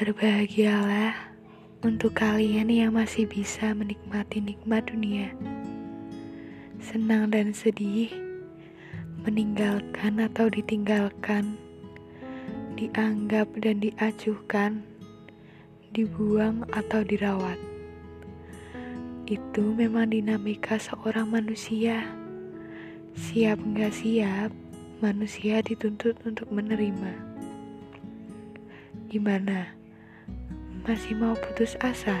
Berbahagialah untuk kalian yang masih bisa menikmati nikmat dunia. Senang dan sedih, meninggalkan atau ditinggalkan, dianggap dan diacuhkan, dibuang atau dirawat. Itu memang dinamika seorang manusia. Siap nggak siap, manusia dituntut untuk menerima. Gimana? Masih mau putus asa?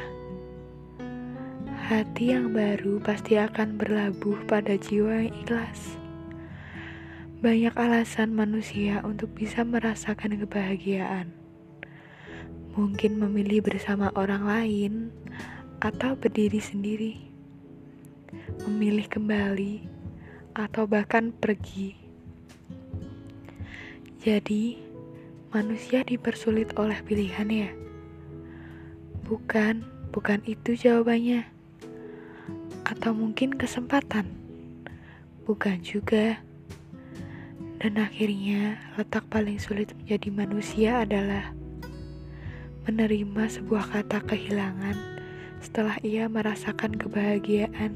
Hati yang baru pasti akan berlabuh pada jiwa yang ikhlas. Banyak alasan manusia untuk bisa merasakan kebahagiaan. Mungkin memilih bersama orang lain atau berdiri sendiri. Memilih kembali atau bahkan pergi. Jadi, manusia dipersulit oleh pilihan ya. Bukan, bukan itu jawabannya. Atau mungkin kesempatan. Bukan juga. Dan akhirnya, letak paling sulit menjadi manusia adalah menerima sebuah kata kehilangan setelah ia merasakan kebahagiaan.